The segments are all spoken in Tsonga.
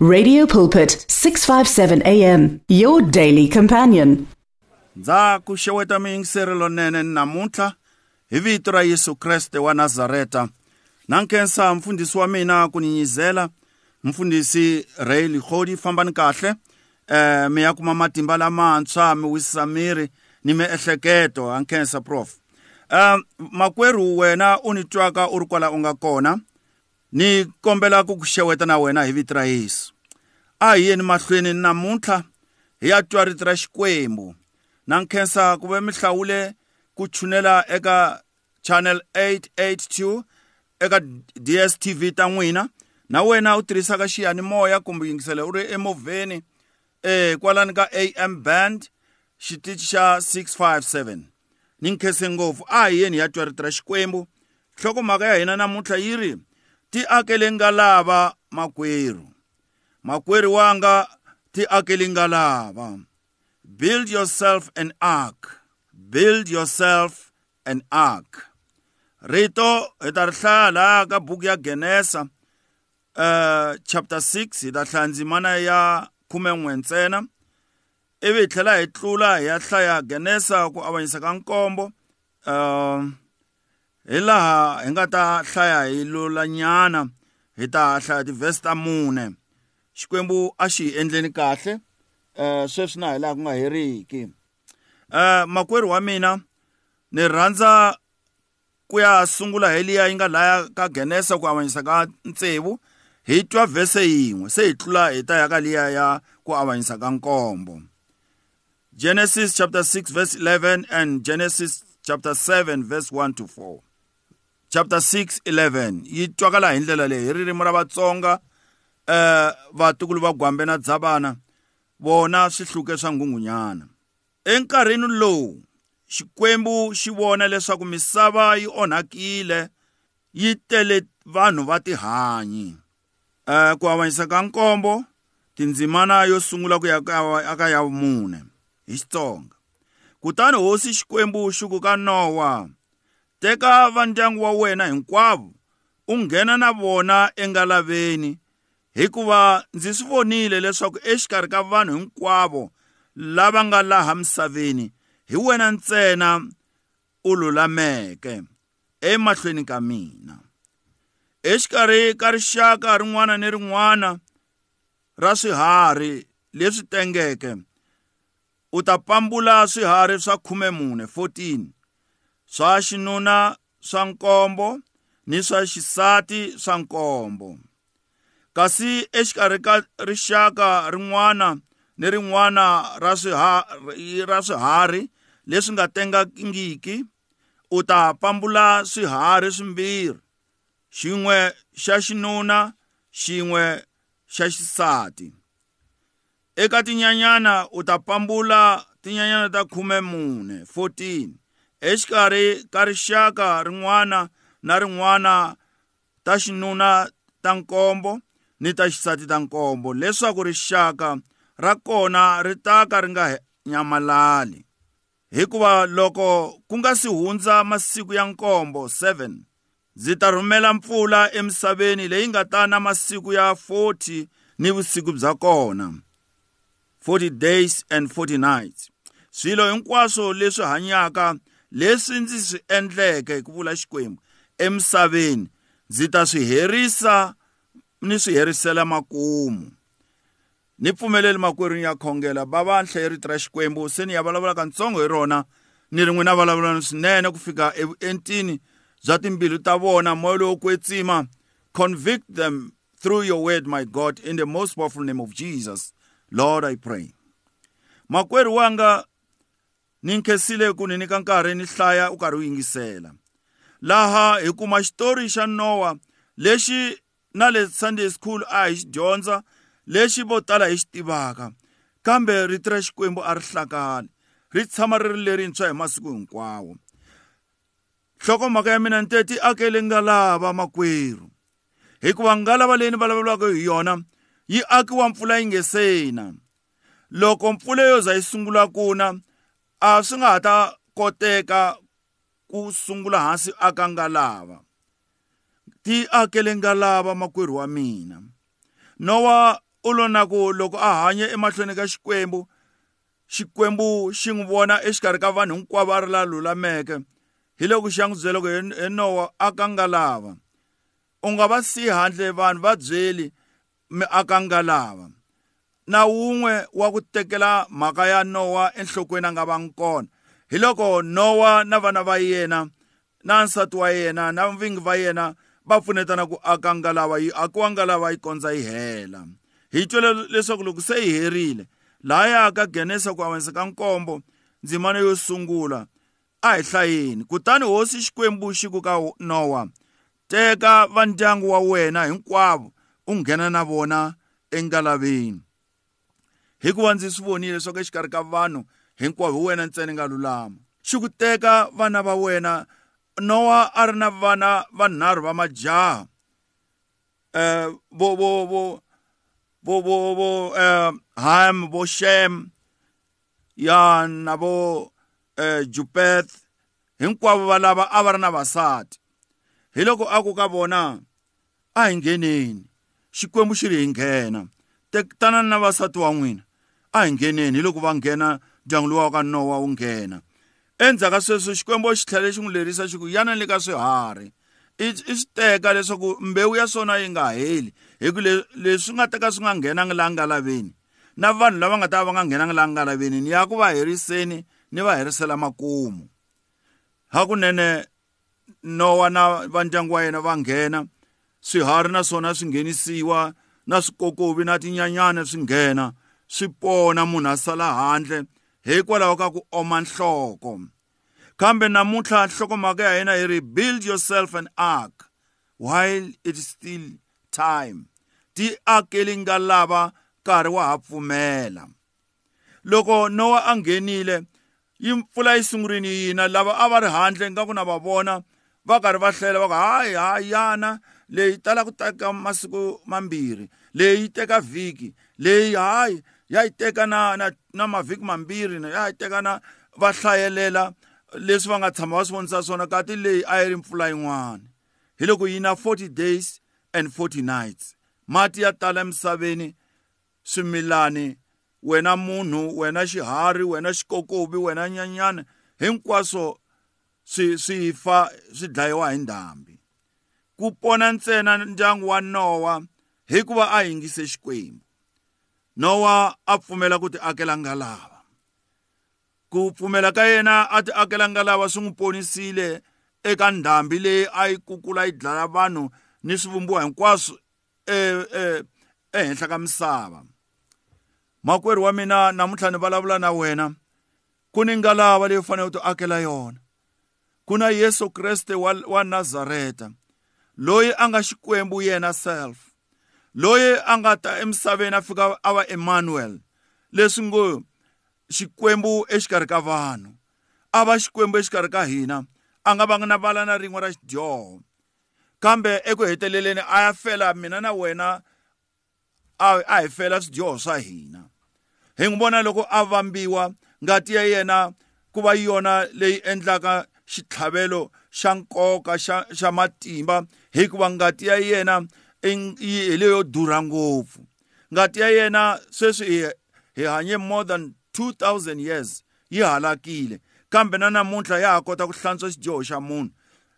Radio Pulpit 657 AM your daily companion. Ndza ku xeweta mi yingiseri lonene namuntlha hi vito ra Yesu Kriste wa Nazareta. Na nkensa mfundisi wa mina ku ninyizela mfundisi Ray Likhodi fambani kahle eh mi ya kuma matimba lamantshwa mi wisisa miri ni miehleketo a nkensa prof. Um eh, makweru wena u ni twaka u ri kwala u nga kona. ni kombela ku ku xeweta na wena hi vito ra yesu a hi yeni mahlweni namuntlha hi ya twa rito ra xikwembu na nkhensa ku ve mi hlawule ku chunela eka channel 882 eka dstv ta n'wina na wena u tirhisaka xiyanimoya kumbe yingisela u ri emovheni eh kwalani ka am band xitichi xa 657 ni nkhense ngopfu a hi yeni hi ya twa rito ra xikwembu nhlokomhaka ya hina namuntlha yi ri ti akele nga lava makwerhu makwerhu wanga ti akele nga lava build yourself an ark build yourself an ark rito hi ta ri hlaya laha ka buku ya genesa uh, chapter 6 hi ta hlaya ndzimana ya khumen'we ntsena ivi hi tlhela hi tlula hi ya hlaya genesa ku avanyisa ka nkombo um uh, hi laha hi nga ta hlaya hi lulanyana hi ta hlaya tivhesi ta mune xikwembu a xi hi endleni kahle um sweswi na hi laha ku nga heriki um eh, makwerhu wa mina ni rhandza ku ya sungula hi liya yi nga laya ka genesa ku avanyisa ka ntsevu hi twa vhese yin'we se hi tlula hi ta ya ka liya ya ku avanyisa ka nkombo genesis chapter 6 verse 11 and genesis chapter 7 verse 1 to 4 chapter 6 11 yi twakala hi ndlela leyi hi ririmi ra vatsonga eh vatukulu va gwambe na dzavana vona swi hluke swa ngungunyana enkarhini lowu xikwembu xi vona leswaku misava yi onhakile yi tele vanhu va tihanyi eh ku avanyisa ka nkombo tindzimana yo sungula ku ya aka ya mune hi xitsonga kutani hosi xikwembu xi ku ka nowa teka va ndyangu wa wena hinkwavo u nghena na vona engalaveni hikuva ndzi swi vonile leswaku exikarhi ka vanhu hinkwavo lava nga laha misaveni hi wena ntsena u lulameke emahlweni ka mina exikarhi ka rixaka rin'wana ni rin'wana ra swiharhi leswi tengeke u ta pambula swiharhi swa khumemune 14 swa xinuna swa nkombo ni swa xisati swa nkombo kasi exikarhi ka rixaka rin'wana ni rin'wana ra swiharhi ra swiharhi leswi nga tengangiki u ta pambula swiharhi swimbirhi xin'we xa xinuna xin'we xa xisati eka tinyanyana u ta pambula tinyanyana ta khume mune 14 exikarhi ka rixaka rin'wana na rin'wana ta xinuna ta nkombo ni ta xisati ta nkombo leswaku rixaka ra kona ri ta ka ri nga nyamalali hikuva loko ku nga si hundza masiku ya nkombo 7 ndzi ta rhumela mpfula emisaveni leyi nga ta na masiku ya 40 ni vusiku bya kona 40 days and 40 nights swilo hinkwaswo leswi hanyaka leswi ndzi swi endleke hi ku vula xikwembu emisaveni ndzi ta swi herisa ni swi herisela makumu ni pfumeleli makwerhu ya khongela bava nhlayeritira xikwembu se ni ya vulavula kantsongo hi rona ni ri n'wina vulavulani swinene ku fika entini bya timbilu ta vona moya lowo kwetsima convict them through your word my god in the most powerful name of jesus lord i pray makwerhu wanga ni nkhensile ku ni nyika nkarhi ni hlaya u karhi u yingisela laha hi kuma xitori xa nowa lexi na le sunday school a hi xi dyondza lexi vo tala hi xi tivaka kambe rito ra xikwembu a ri hlakali ri tshama ri ri lerintshwa hi masiku hinkwawo hlokomhaka ya mina ni te ti akele ngalava makwerhu hikuva ngalava leyi ni vulavuriwaka hi yona yi akiwa mpfula yi nge se na loko mpfula yo za yi sungula ku na a swi nga ha ta koteka ku sungula hansi aka nga lava ti akele nga lava makwerhu wa mina nowa u lo na ku loko a hanya emahlweni ka xikwembu xikwembu xi n'wi vona exikarhi ka vanhu hinkwavo a ri la lulameke hi loko xi ya n'wi byela ku hi nowa aka nga lava u nga va siyi handle vanhu va byeli mi aka nga lava na wun'we wa ku tekela mhaka ya nowa enhlokweni a nga vangi kona hi loko nowa na vana va yena na nsati wa yena na vingi va yena va pfunetana ku aka ngalava yi akiwa ngalava yi kondza yi hela hi twile leswaku loko se yi herile lahaya ka genesa ku avanisa ka nkombo ndzimana yo sungula a hi hlayeni kutani hosi xikwembu xi ku ka nowa teka va ndyangu wa wena hinkwavo u nghena na vona engalaveni hikuva ndzi swi vonile leswaku exikarhi ka vanhu hinkwavo hi wena ntsena nga lulama xi ku teka vana va wena nowa a ri na vana vanharhu va majaha um vo vo vo vo vo vo um eh, ham vo shem ya na vo um jupeth hinkwavo valava a va ri na vasati hi loko a ku ka vona a hi ngheneni xikwembu xi ri hi nghena tanani na vasati wa n'wina a hi ngheneni loko va nghena ndyangu luwa ka nowa wu nghena endzhaku ka sweswo xikwembu xi tlhele xi n'wi lerisa xi ku yana le ka swiharhi i swi teka leswaku mbewu ya swona yi nga heli hi ku leswi nga teka swi nga nghenangi laha nga laveni na vanhu lava nga ta va nga nghenangi laha nga laveni ni ya ku va heriseni ni va herisela makumu hakunene nowa na vandyangu wa yena va nghena swiharhi naswona swi nghenisiwa na swikokovi na tinyanyana swi nghena swipona munhu a sala handle hikwalaho ka ku oma nhloko kambe namuntlha nhlokomhaka ya hina hi ri build yourself an ark while it is still time ti akeli nga lava nkarhi wa ha pfumela loko nowa a nghenile yi mpfula yi sungurini yina lava a va ri handle nga ku na va vona va karhi va hlela va ku hayi hayana leyi tala ku teka masiku mambirhi leyi teka vhiki leyi hayi ya yi teka na na, na mavhiki mambirhi ya yi teka na va hlayelela leswi va nga tshama va swi vonisa swona kati leyi a yi ri mpfula yin'wana hi loko yi na 40 days and 40 nights mati ya tala emisaveni swimilani wena munhu wena xiharhi wena xikokovi wena nyanyana hinkwaswo swi swi fa swi dlayiwa hi ndhambi ku pona ntsena ndyangu wa nowa hikuva a hingise xikwembu nowa a pfumela ku ti akela ngalava ku pfumela ka yena a ti akela ngalava swi n'wi ponisile eka ndhambi leyi a yi kukula yi dlaya vanhu ni swivumbiwa hinkwaswo e, e, ehenhla ka misava makwerhu wa mina namuntlha ni vulavula na wena ku ni ngalava leyi u fanele u ti akela yona ku na yesu kreste wa, wa nazareta loyi a nga xikwembu yena self loyi a nga ta emisaveni a fika a va Emmanuel leswi ngo xikwembu exikarhi ka vanhu a va xikwembu exikarhi ka hina a nga vanga na vala na rin'we ra xidyoho kambe eku heteleleni a ya fela mina na wena a a hi fela swidyoho swa hina hi n'wi vona loko a vambiwa ngati ya yena ku va yona leyi endlaka xitlhavelo xa nkoka xa xa matimba hikuva ngati ya yena hi leyo durha ngopfu ngati ya yena sweswi hi hanye more than 2000 years yi halakile kambe na namuntlha ya ha kota ku hlantswa xidyoho xa munhu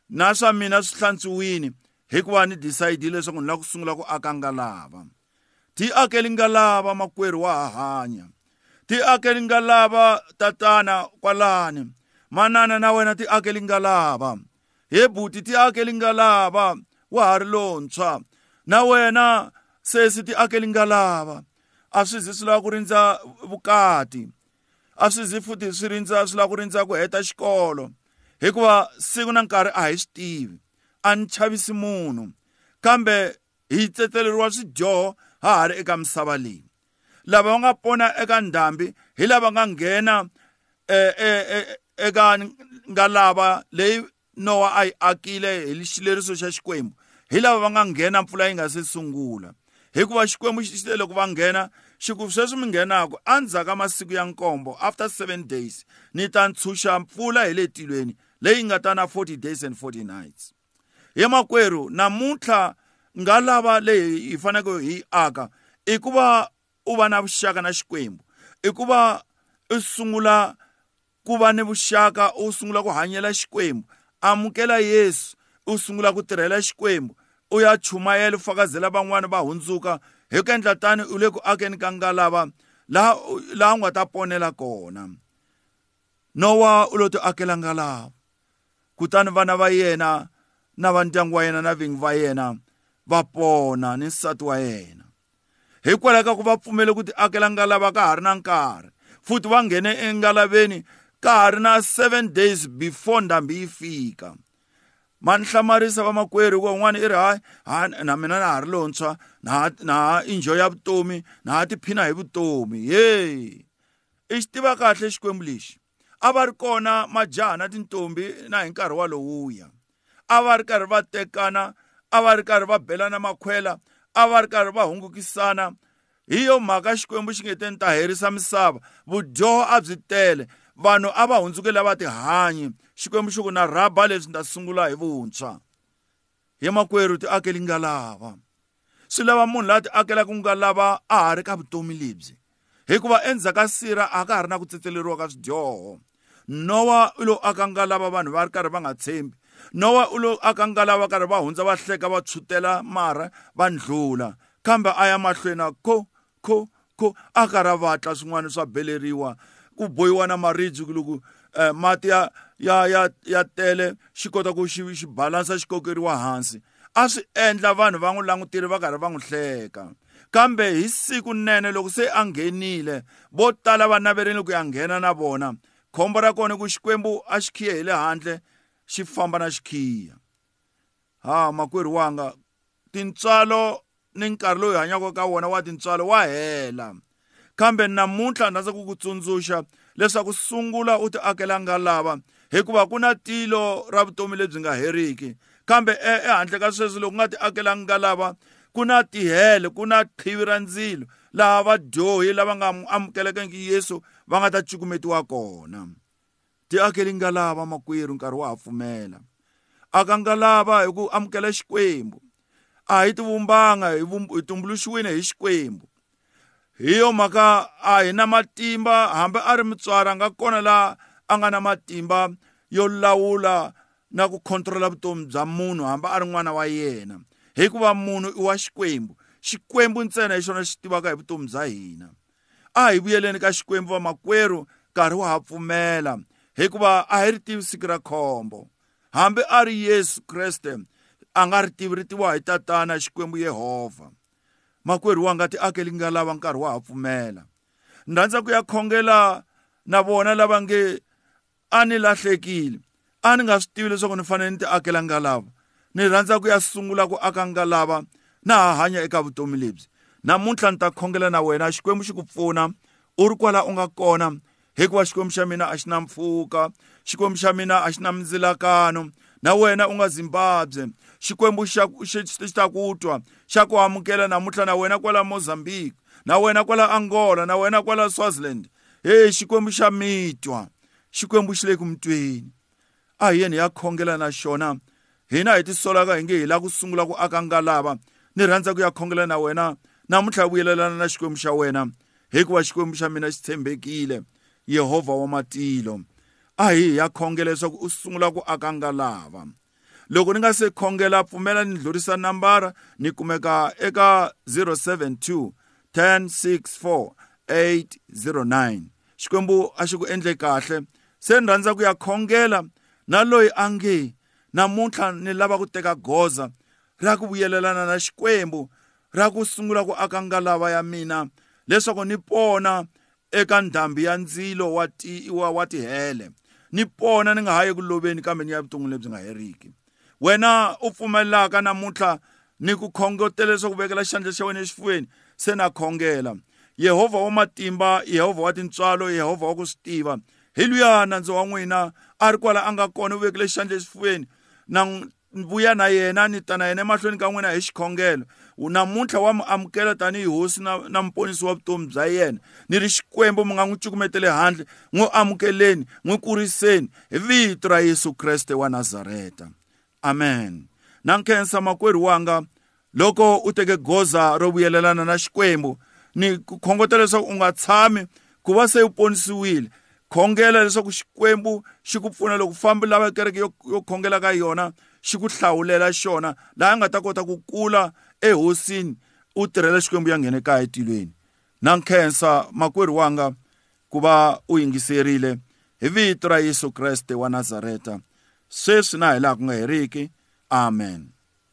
na swa mina swi hlantswiwini hikuva ni decide leswaku ni lava ku sungula ku aka ngalava ti akeli ngalava makwerhu wa ha hanya ti akeli ngalava tatana kwalani manana na wena ti akeli ngalava he buti ti akeli ngalava wa ha ri lontshwa na wena sesi ti akeli nga lava a swi zi swi lava ku rindza vukati a swi zi futhi swi rindza swi lava ku rindza ku heta xikolo hikuva siku na nkarhi a hi swi tivi a ni chavisi munhu kambe hi tsetseleriwa swidyoho ha ha ri eka misava leyi lava va nga pona eka ndhambi hi lava nga nghena e, e, e, eka nga lava leyi nowa a yi akile hi xileriso xa xikwembu hi lava va nga nghena mpfula yi nga se sungula hikuva xikwembu xi tile loko va nghena xi ku sweswi mi nghenaka endzhaku ka masiku ya nkombo after seven days ni ta ntshuxa mpfula hi le tilweni leyi nga ta na 40 days and 40 nights he makwerhu namuntlha nga lava leyi hi faneleke hi aka i ku va u va na vuxaka na xikwembu i ku va u sungula ku va ni vuxaka u sungula ku hanyela xikwembu amukela yesu u sungula ku tirhela xikwembu u ya chumayela ufakazela van'wani va hundzuka hi ku endla tani u le ku akeni ka ngalava laha laha u nga ta ponela kona nowa u lo ti akela ngalava kutani vana va yena na va ndyangu wa yena na vingi va yena va pona ni nsati wa yena hikwalaho ka ku va pfumele ku ti akela ngalava ka ha ri na nkarhi futhi va nghene engalaveni ka ha ri na seven days before ndhambi yi fika ma ni hlamarisa vamakwerhu hikuva un'wana i ri hayi ha na mina na ha ri lontshwa na na ha enjoy ya vutomi na ha tiphina hi vutomi yeyi i xi tiva kahle xikwembu lexi a va ri kona majaha na tintombi na hi nkarhi walowuya a va ri karhi va tekana a va ri karhi va belana makhwela a va ri karhi va hungukisana hi yo mhaka xikwembu xi nge teni ta herisa misava vudyoho a byi tele vanhu a va hundzukeli a va tihanyi xikwembu xi ku na rhaba leswi ni ta sungula hi vuntshwa he makwerhu tiakeli nga lava swi lava munhu loyi a tiakelaka nga lava a ha ri ka vutomi lebyi hikuva endzhaku ka sirha a ka ha ri na ku tsetseleriwa ka swidyoho nowa u lo aka nga lava vanhu va ri karhi va nga tshembi nowa u lo aka nga lava karhi va hundza va hleka va tshwutela mara va ndlula kambe a ya mahlweni a kho kho kho a karhi a vatla swin'wana swa beleriwa ku bohiwa na maribye loko Eh, mati ya ya ya ya tele xi kota ku xi xi balansa xi kokeriwa hansi a swi endla vanhu va n'wi langutile va karhi va n'wi hleka kambe hi siku nene loko se a nghenile vo tala va naverile ku ya nghena na vona khombo ra kona ku xikwembu a xi khiya hi le handle xi famba na xi khiya ha makwerhu wanga tintswalo ni nkarhi lowu hi hanyaka ka wona wa tintswalo wa hela kambe namuntlha ndza ku ku tsundzuxa leswaku sungula u ti akelanga lava hikuva ku na tilo ra vutomi lebyi nga heriki kambe e, ehandle ka sweswi loko nga ti akelanga lava ku na tihele ku na qhivi ra ndzilo laha vadyohi lava nga amukelekangiki yesu va nga ta cukumetiwa kona ti akeli nga lava makwerhu nkarhi wa ha pfumela aka nga lava hi ku amukela xikwembu a hi tivumbanga hi tumbuluxiwile hi xikwembu hi yo mhaka a hi na matimba hambi a ri mutswari a nga kona laha a nga na matimba yo lawula na ku controla vutomi bya munhu hambi a ri n'wana wa yena hikuva munhu i wa xikwembu xikwembu ntsena hi xona xi tivaka hi vutomi bya hina a hi vuyeleni ka xikwembu vamakwerhu nkarhi wa ha pfumela hikuva a hi ri tivi siku ra khombo hambi a ri yesu kreste a nga ri tivi ri tiviwa hi tatana xikwembu yehovha makwerhu wanga ti akeli nga lava nkarhi wa ha pfumela ni rhandza ku ya khongela na vona lava nge a ni lahlekile a ni nga swi tivi leswaku ni fanele ni ti akela nga lava ni rhandza ku ya sungula ku aka nga lava na ha hanya eka vutomi lebyi namuntlha ni ta khongela na wena xikwembu xi ku pfuna u ri kwala u nga kona hikuva xikwembu xa mina a xi na mpfhuka xikwembu xa mina a xi na mindzilakano na wena u nga Zimbabwe xikwembu xa xi ta ku twa xa ku amukela namutlha na wena kwala Mozambique na wena kwala Angola na wena kwala Swaziland he xikwembu xa mitwa xikwembu xi le ku mitweni a hi yena ya khongela na xona hina hi tisolaka hi nge hi la ku sungula ku aka nga lava ni rhandza ku ya khongela na wena namutlha vuyelelana na xikwembu xa wena hikuva xikwembu xa mina xi tshembekile yehovha wa matilo a hi ya khongela leswaku u sungula ku aka nga lava loko ni nga se khongela pfumela ni dlurisa nambara ni kumeka eka 072 1064 809 xikwembu a xi ku endle kahle se ni rhandza ku ya khongela na loyi a nge namuntlha ni lava ku teka goza ra ku vuyelelana na xikwembu ra ku sungula ku aka ngalava ya mina leswaku ni pona eka ndhambi ya ndzilo wa ti wa, wa tihele ni pona ni nga ha yi ku loveni kambe ni ya vuton'wini lebyi nga heriki wena u pfumelelaka namuntlha ni ku khongotela leswaku vekela xandla xa wena exifweni se na khongela yehovha wa matimba yehovha wa tintswalo yehovha wa ku swi tiva hi luya nandzu wa n'wina a ri kwala a nga kona u vekile xandla exifweni na vuya na yena ni ta na yena emahlweni ka n'wina hi xikhongelo namuntlha wa mu amukela tanihi hosi na, na muponisi wa vutomi bya yena ni ri xikwembu mi nga n'wi cukumeteli handle n'wi amukeleni n'wi kuriseni hi vito ra yesu kreste wa nazareta amen na nkhensa makwerhu wanga loko u teke goza ro vuyelelana na xikwembu ni ku khongotela leswaku u nga tshami ku va se u ponisiwile khongela leswaku xikwembu xi ku pfuna loko fambi lava kereke yo, yo khongela ka yona xi ku hlawulela xona laha nga ta kota ku kula ehosini u tirhela xikwembu ya nghena ekaya etilweni na nkhensa makwerhu wanga ku va u yingiserile hi vito ra yesu kreste wa nazareta sweswi na hilaha ku nga heriki amen